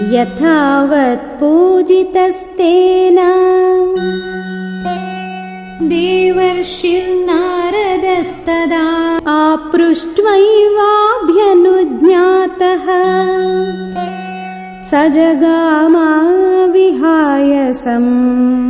यथावत् पूजितस्तेन। देवर्षिर्नारदस्तदा। आपृष्ट्वैवाभ्यनुज्ञातः। स जगामा विहायसम्